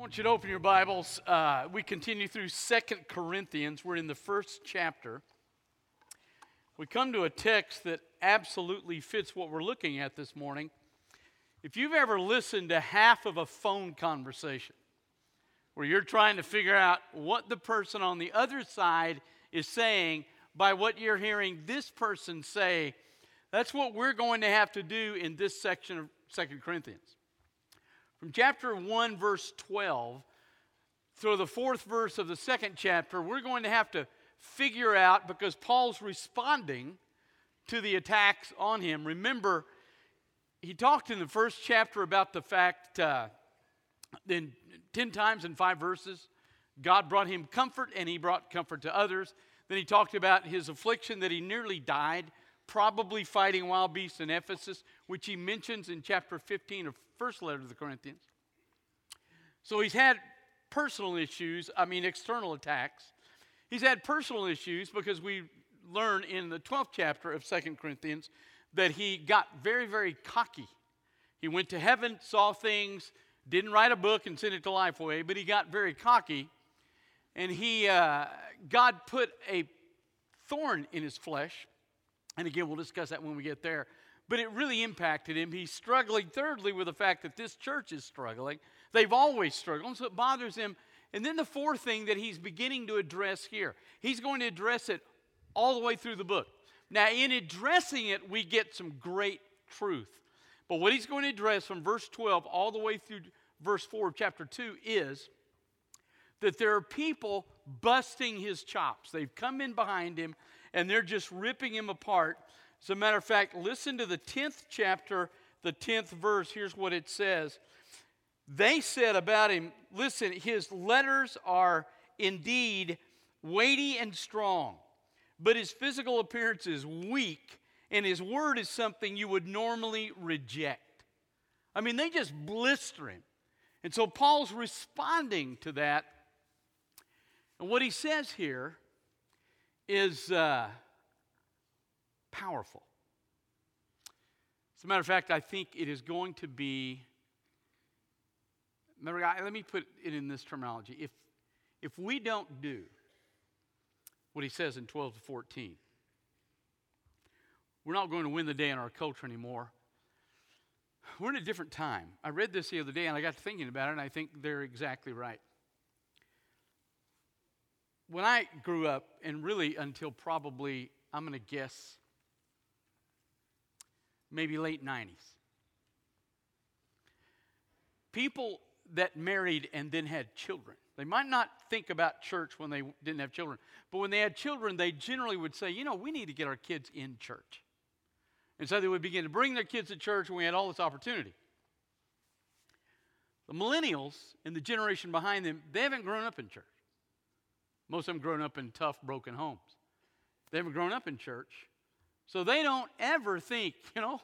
I want you to open your Bibles. Uh, we continue through Second Corinthians. We're in the first chapter. We come to a text that absolutely fits what we're looking at this morning. If you've ever listened to half of a phone conversation where you're trying to figure out what the person on the other side is saying by what you're hearing this person say, that's what we're going to have to do in this section of Second Corinthians. From chapter 1, verse 12, through the fourth verse of the second chapter, we're going to have to figure out because Paul's responding to the attacks on him. Remember, he talked in the first chapter about the fact, uh, then 10 times in five verses, God brought him comfort and he brought comfort to others. Then he talked about his affliction that he nearly died, probably fighting wild beasts in Ephesus, which he mentions in chapter 15 of first letter to the Corinthians. So he's had personal issues, I mean, external attacks. He's had personal issues because we learn in the 12th chapter of Second Corinthians that he got very, very cocky. He went to heaven, saw things, didn't write a book and send it to Lifeway, but he got very cocky. And he, uh, God put a thorn in his flesh. And again, we'll discuss that when we get there but it really impacted him. He's struggling, thirdly, with the fact that this church is struggling. They've always struggled, so it bothers him. And then the fourth thing that he's beginning to address here, he's going to address it all the way through the book. Now, in addressing it, we get some great truth. But what he's going to address from verse 12 all the way through verse 4 of chapter 2 is that there are people busting his chops. They've come in behind him and they're just ripping him apart as a matter of fact, listen to the 10th chapter, the 10th verse. Here's what it says. They said about him, listen, his letters are indeed weighty and strong, but his physical appearance is weak, and his word is something you would normally reject. I mean, they just blister him. And so Paul's responding to that. And what he says here is. Uh, powerful. As a matter of fact, I think it is going to be. Remember, let me put it in this terminology. If, if we don't do what he says in 12 to 14, we're not going to win the day in our culture anymore. We're in a different time. I read this the other day and I got thinking about it, and I think they're exactly right. When I grew up, and really until probably, I'm going to guess, maybe late 90s. People that married and then had children. They might not think about church when they didn't have children, but when they had children, they generally would say, you know, we need to get our kids in church. And so they would begin to bring their kids to church, and we had all this opportunity. The millennials and the generation behind them, they haven't grown up in church. Most of them grown up in tough, broken homes. They haven't grown up in church. So they don't ever think, you know,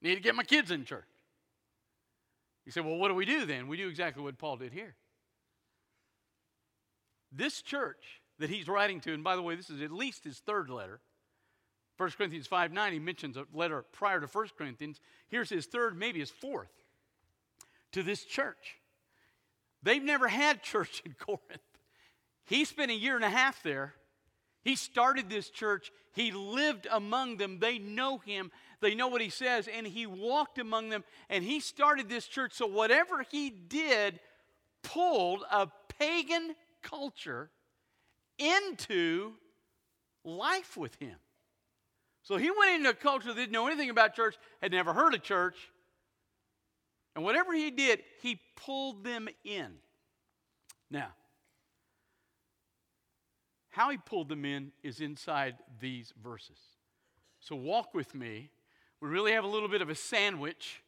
need to get my kids in church. You say, well, what do we do then? We do exactly what Paul did here. This church that he's writing to, and by the way, this is at least his third letter. 1 Corinthians 5 9, he mentions a letter prior to 1 Corinthians. Here's his third, maybe his fourth, to this church. They've never had church in Corinth. He spent a year and a half there he started this church. He lived among them. They know him. They know what he says. And he walked among them. And he started this church. So whatever he did pulled a pagan culture into life with him. So he went into a culture that didn't know anything about church, had never heard of church. And whatever he did, he pulled them in. Now, how he pulled them in is inside these verses. So walk with me. We really have a little bit of a sandwich.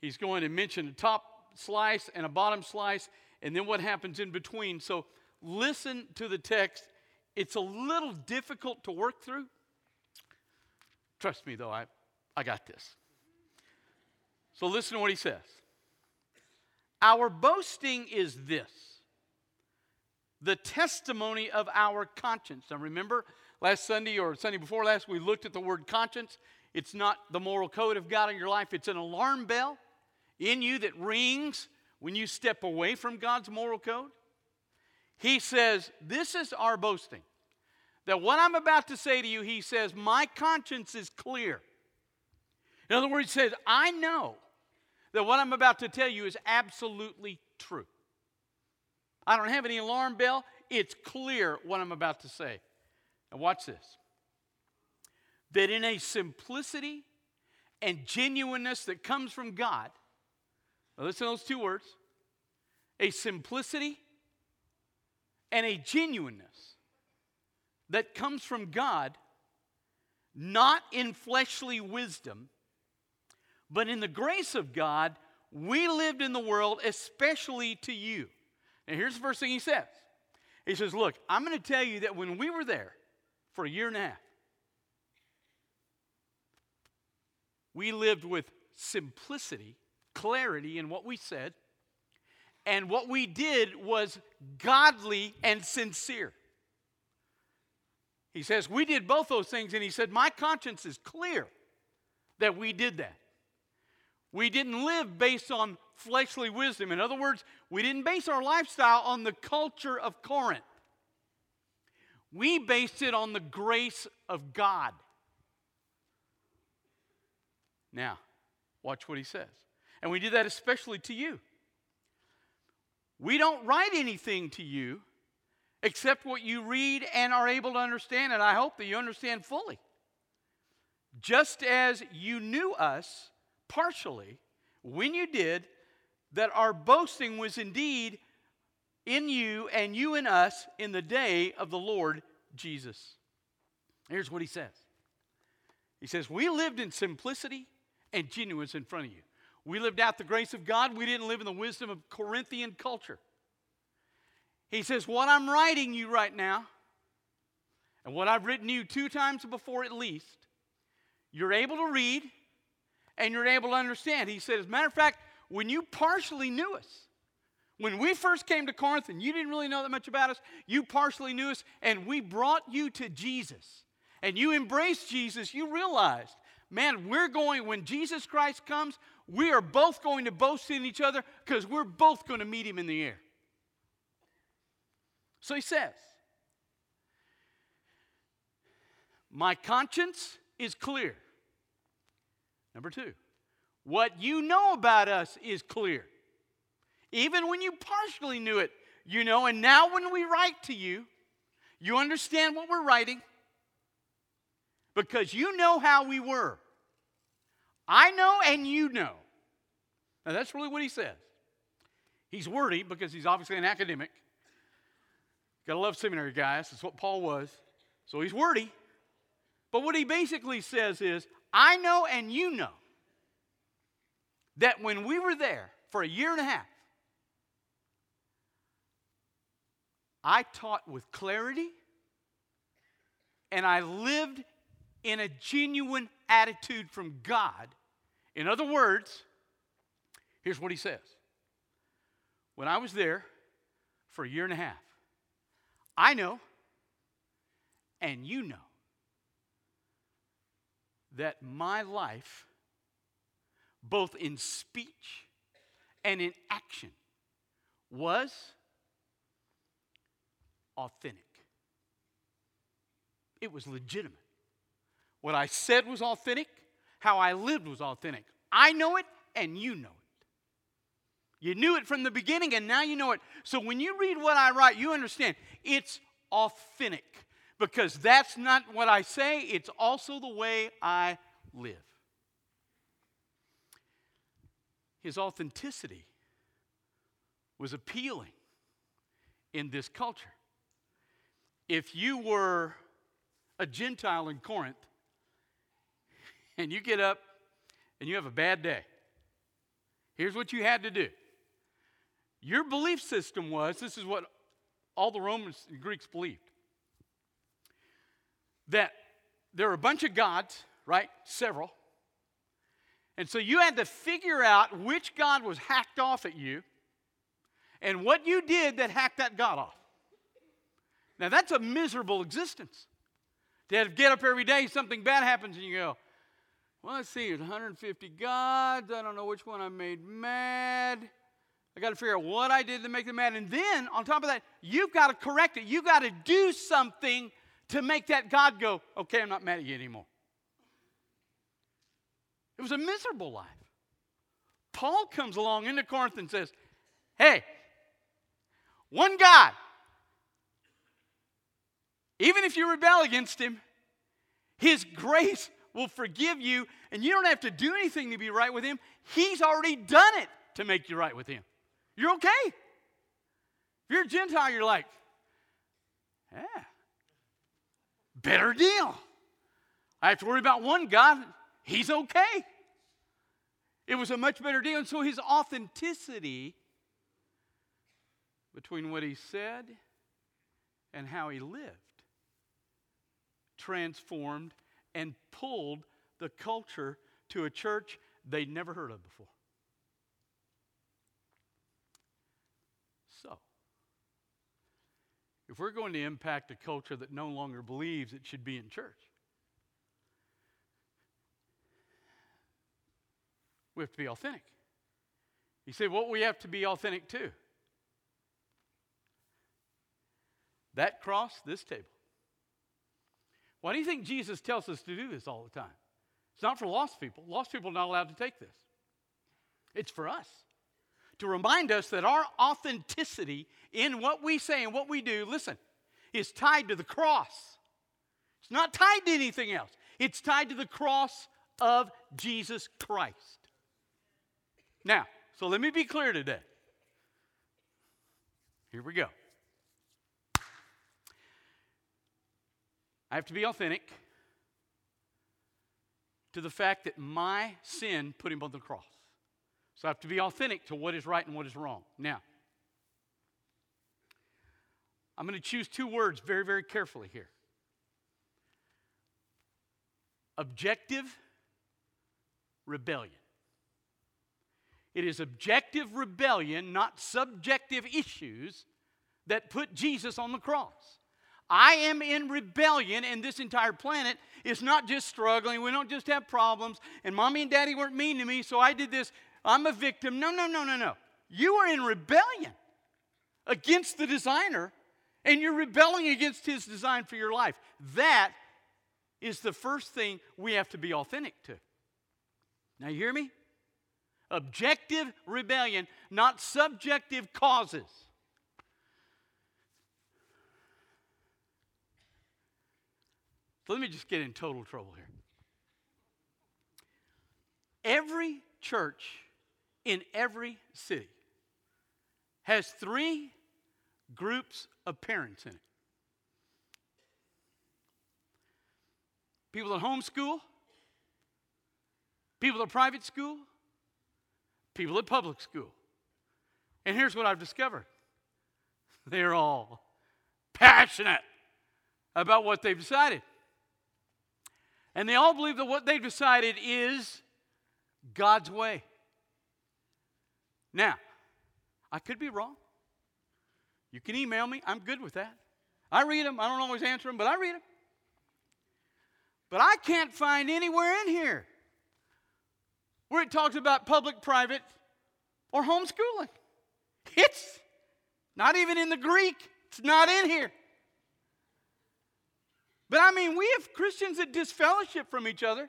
He's going to mention a top slice and a bottom slice, and then what happens in between. So listen to the text. It's a little difficult to work through. Trust me, though, I, I got this. So listen to what he says. Our boasting is this the testimony of our conscience. Now, remember, last Sunday or Sunday before last, we looked at the word conscience. It's not the moral code of God in your life, it's an alarm bell in you that rings when you step away from God's moral code? He says, This is our boasting. That what I'm about to say to you, he says, My conscience is clear. In other words, he says, I know that what I'm about to tell you is absolutely true. I don't have any alarm bell. It's clear what I'm about to say. Now, watch this. That in a simplicity and genuineness that comes from God, listen to those two words a simplicity and a genuineness that comes from God, not in fleshly wisdom, but in the grace of God, we lived in the world, especially to you. Now, here's the first thing he says He says, Look, I'm going to tell you that when we were there for a year and a half, we lived with simplicity, clarity in what we said, and what we did was godly and sincere. He says, We did both those things, and he said, My conscience is clear that we did that. We didn't live based on fleshly wisdom. In other words, we didn't base our lifestyle on the culture of Corinth. We based it on the grace of God. Now, watch what he says. And we did that especially to you. We don't write anything to you except what you read and are able to understand, and I hope that you understand fully. Just as you knew us partially when you did, that our boasting was indeed in you and you in us in the day of the Lord Jesus. Here's what he says He says, We lived in simplicity and genuineness in front of you. We lived out the grace of God. We didn't live in the wisdom of Corinthian culture. He says, What I'm writing you right now, and what I've written you two times before at least, you're able to read and you're able to understand. He said, As a matter of fact, when you partially knew us, when we first came to Corinth and you didn't really know that much about us, you partially knew us and we brought you to Jesus and you embraced Jesus, you realized, man, we're going, when Jesus Christ comes, we are both going to boast in each other because we're both going to meet him in the air. So he says, My conscience is clear. Number two, what you know about us is clear. Even when you partially knew it, you know, and now when we write to you, you understand what we're writing because you know how we were. I know and you know. Now that's really what he says. He's wordy because he's obviously an academic. Gotta love seminary guys. That's what Paul was. So he's wordy. But what he basically says is, I know and you know that when we were there for a year and a half, I taught with clarity and I lived in a genuine attitude from God. In other words, here's what he says When I was there for a year and a half, I know and you know that my life both in speech and in action, was authentic. It was legitimate. What I said was authentic, how I lived was authentic. I know it, and you know it. You knew it from the beginning, and now you know it. So when you read what I write, you understand it's authentic because that's not what I say, it's also the way I live. His authenticity was appealing in this culture. If you were a Gentile in Corinth and you get up and you have a bad day, here's what you had to do. Your belief system was this is what all the Romans and Greeks believed that there are a bunch of gods, right? Several and so you had to figure out which God was hacked off at you and what you did that hacked that God off. Now, that's a miserable existence. To get up every day, something bad happens, and you go, well, let's see, there's 150 gods. I don't know which one I made mad. I got to figure out what I did to make them mad. And then, on top of that, you've got to correct it. You've got to do something to make that God go, okay, I'm not mad at you anymore. It was a miserable life. Paul comes along into Corinth and says, hey, one God, even if you rebel against him, his grace will forgive you, and you don't have to do anything to be right with him. He's already done it to make you right with him. You're okay. If you're a Gentile, you're like, yeah, better deal. I have to worry about one God, he's okay. It was a much better deal. And so his authenticity between what he said and how he lived transformed and pulled the culture to a church they'd never heard of before. So, if we're going to impact a culture that no longer believes it should be in church, we have to be authentic. You say, what we have to be authentic to? That cross, this table. Why do you think Jesus tells us to do this all the time? It's not for lost people. Lost people are not allowed to take this. It's for us to remind us that our authenticity in what we say and what we do, listen, is tied to the cross. It's not tied to anything else, it's tied to the cross of Jesus Christ. Now, so let me be clear today. Here we go. I have to be authentic to the fact that my sin put him on the cross. So I have to be authentic to what is right and what is wrong. Now, I'm going to choose two words very, very carefully here objective rebellion. It is objective rebellion, not subjective issues, that put Jesus on the cross. I am in rebellion, and this entire planet is not just struggling. We don't just have problems, and mommy and daddy weren't mean to me, so I did this. I'm a victim. No, no, no, no, no. You are in rebellion against the designer, and you're rebelling against his design for your life. That is the first thing we have to be authentic to. Now, you hear me? Objective rebellion, not subjective causes. Let me just get in total trouble here. Every church in every city has three groups of parents in it people that homeschool, people at private school, people at public school. And here's what I've discovered they're all passionate about what they've decided. And they all believe that what they've decided is God's way. Now, I could be wrong. You can email me, I'm good with that. I read them, I don't always answer them, but I read them. But I can't find anywhere in here where it talks about public, private, or homeschooling. It's not even in the Greek, it's not in here. But I mean, we have Christians that disfellowship from each other.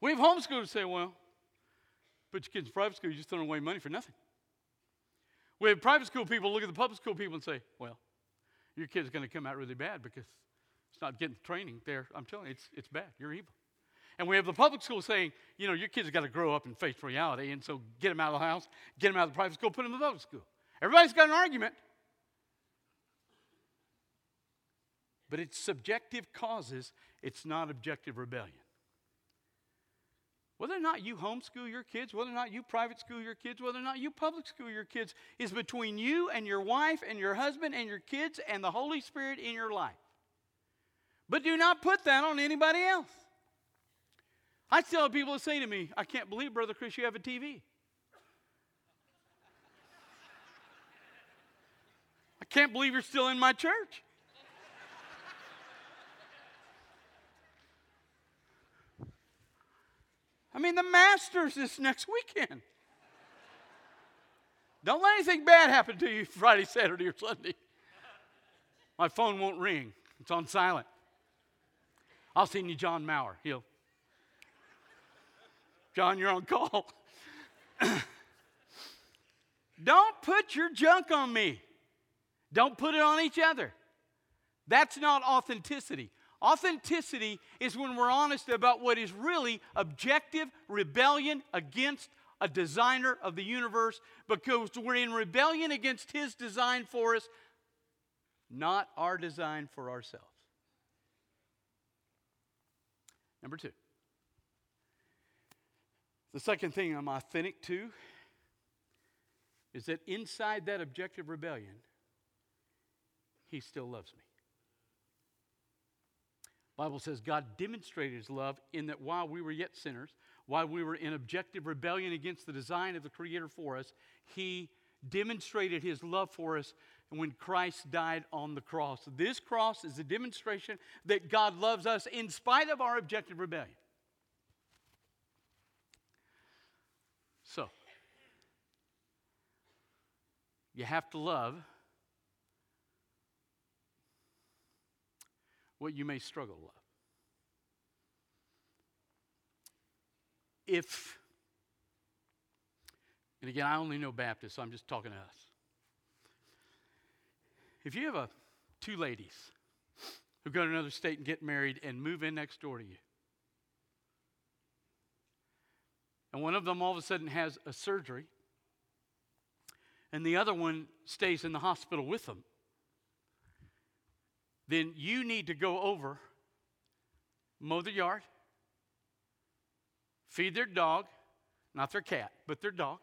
We have homeschoolers say, well, put your kids in private school, you're just throwing away money for nothing. We have private school people look at the public school people and say, well, your kid's going to come out really bad because it's not getting training there. I'm telling you, it's, it's bad. You're evil. And we have the public school saying, you know, your kids got to grow up and face reality, and so get them out of the house, get them out of the private school, put them in the public school. Everybody's got an argument. But it's subjective causes, it's not objective rebellion. Whether or not you homeschool your kids, whether or not you private school your kids, whether or not you public school your kids, is between you and your wife and your husband and your kids and the Holy Spirit in your life. But do not put that on anybody else. I tell people to say to me, I can't believe, Brother Chris, you have a TV. I can't believe you're still in my church. I mean, the Masters this next weekend. Don't let anything bad happen to you Friday, Saturday, or Sunday. My phone won't ring, it's on silent. I'll send you John Maurer. He'll. John, you're on call. Don't put your junk on me. Don't put it on each other. That's not authenticity. Authenticity is when we're honest about what is really objective rebellion against a designer of the universe because we're in rebellion against his design for us, not our design for ourselves. Number two. The second thing I'm authentic to is that inside that objective rebellion, he still loves me. Bible says God demonstrated his love in that while we were yet sinners, while we were in objective rebellion against the design of the Creator for us, he demonstrated his love for us when Christ died on the cross. This cross is a demonstration that God loves us in spite of our objective rebellion. So, you have to love what you may struggle to love. If, and again, I only know Baptists, so I'm just talking to us. If you have a, two ladies who go to another state and get married and move in next door to you, and one of them all of a sudden has a surgery, and the other one stays in the hospital with them, then you need to go over, mow the yard, feed their dog, not their cat, but their dog.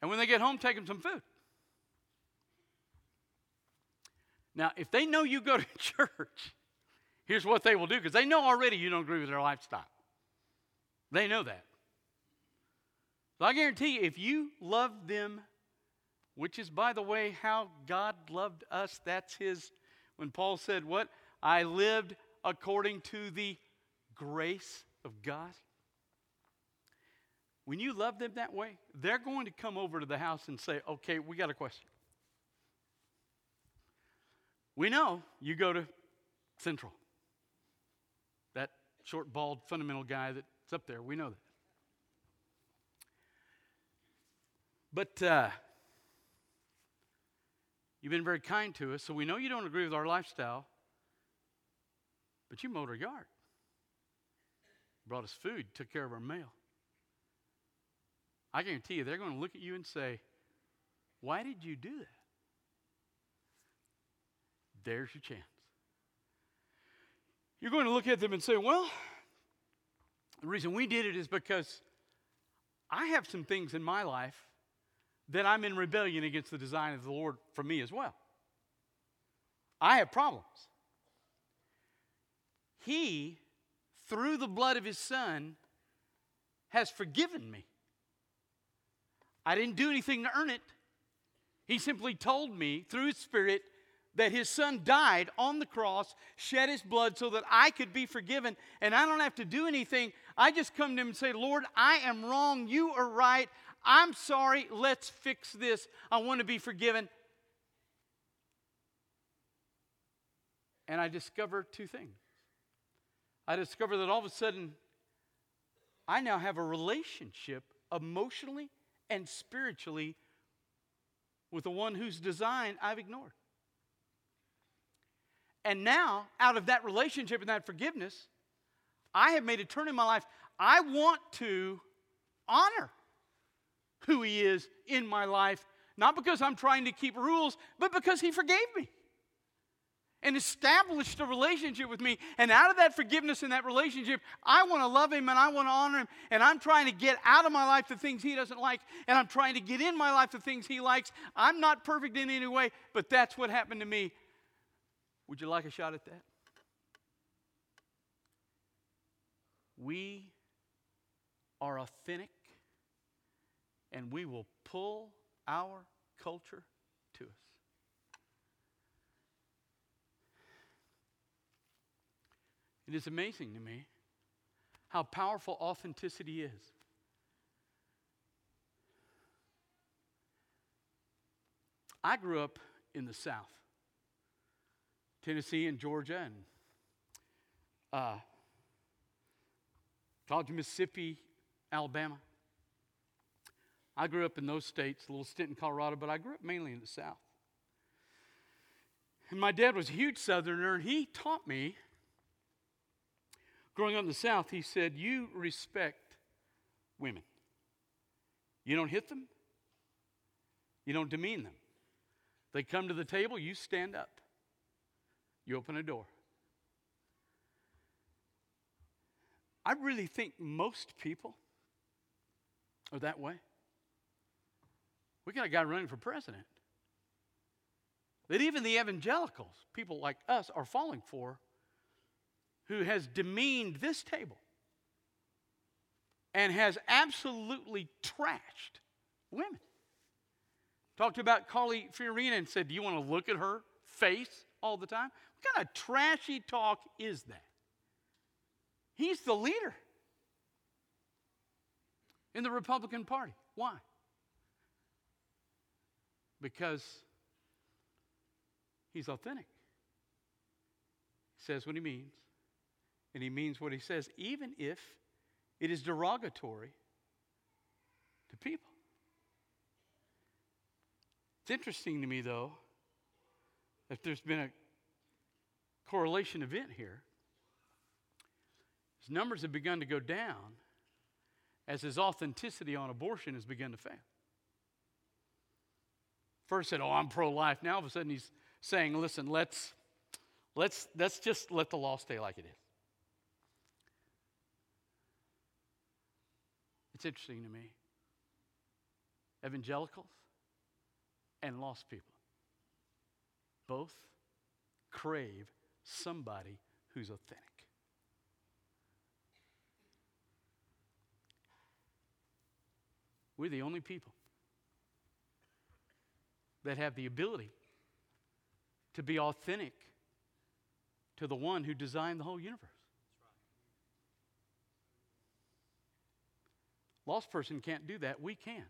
and when they get home, take them some food. Now, if they know you go to church, here's what they will do because they know already you don't agree with their lifestyle. They know that. So I guarantee you, if you love them, which is, by the way, how God loved us, that's His, when Paul said, What? I lived according to the grace of God. When you love them that way, they're going to come over to the house and say, Okay, we got a question. We know you go to Central. That short, bald, fundamental guy that's up there, we know that. But uh, you've been very kind to us, so we know you don't agree with our lifestyle, but you mowed our yard, brought us food, took care of our mail. I guarantee you, they're going to look at you and say, Why did you do that? There's your chance. You're going to look at them and say, Well, the reason we did it is because I have some things in my life that I'm in rebellion against the design of the Lord for me as well. I have problems. He, through the blood of his son, has forgiven me. I didn't do anything to earn it. He simply told me through his spirit that his son died on the cross, shed his blood so that I could be forgiven, and I don't have to do anything. I just come to him and say, Lord, I am wrong. You are right. I'm sorry, let's fix this. I want to be forgiven. And I discover two things. I discover that all of a sudden, I now have a relationship emotionally and spiritually with the one whose design I've ignored. And now, out of that relationship and that forgiveness, I have made a turn in my life. I want to honor who He is in my life, not because I'm trying to keep rules, but because He forgave me and established a relationship with me. And out of that forgiveness and that relationship, I want to love Him and I want to honor Him. And I'm trying to get out of my life the things He doesn't like, and I'm trying to get in my life the things He likes. I'm not perfect in any way, but that's what happened to me. Would you like a shot at that? We are authentic and we will pull our culture to us. It is amazing to me how powerful authenticity is. I grew up in the South, Tennessee and Georgia, and uh, Of Mississippi, Alabama. I grew up in those states, a little stint in Colorado, but I grew up mainly in the South. And my dad was a huge Southerner, and he taught me, growing up in the South, he said, You respect women. You don't hit them, you don't demean them. They come to the table, you stand up, you open a door. I really think most people are that way. We got a guy running for president that even the evangelicals, people like us, are falling for, who has demeaned this table and has absolutely trashed women. Talked about Carly Fiorina and said, Do you want to look at her face all the time? What kind of trashy talk is that? He's the leader in the Republican Party. Why? Because he's authentic. He says what he means, and he means what he says, even if it is derogatory to people. It's interesting to me, though, that there's been a correlation event here. His numbers have begun to go down as his authenticity on abortion has begun to fail. First said, "Oh, I'm pro-life." Now all of a sudden he's saying, "Listen, let's let's let's just let the law stay like it is." It's interesting to me. Evangelicals and lost people both crave somebody who's authentic. We're the only people that have the ability to be authentic to the one who designed the whole universe. Lost person can't do that. We can.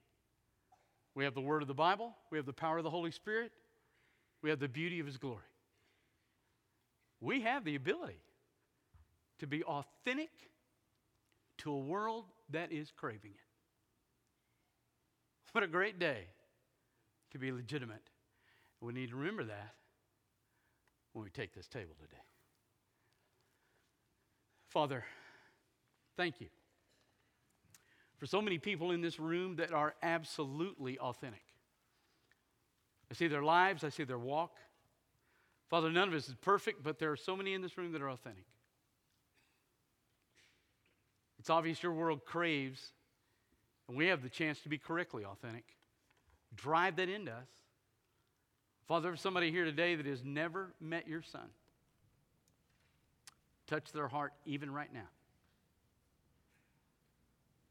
We have the word of the Bible, we have the power of the Holy Spirit, we have the beauty of His glory. We have the ability to be authentic to a world that is craving it. What a great day to be legitimate. We need to remember that when we take this table today. Father, thank you for so many people in this room that are absolutely authentic. I see their lives, I see their walk. Father, none of us is perfect, but there are so many in this room that are authentic. It's obvious your world craves and we have the chance to be correctly authentic. Drive that into us. Father, there's somebody here today that has never met your son, touch their heart even right now.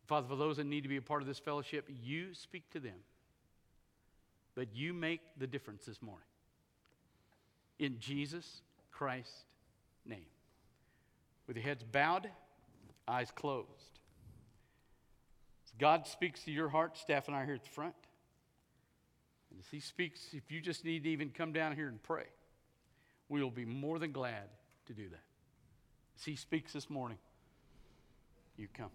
Father, for those that need to be a part of this fellowship, you speak to them. But you make the difference this morning. In Jesus Christ's name. With your heads bowed, eyes closed. God speaks to your heart, staff and I are here at the front. And as He speaks, if you just need to even come down here and pray, we will be more than glad to do that. As He speaks this morning, you come.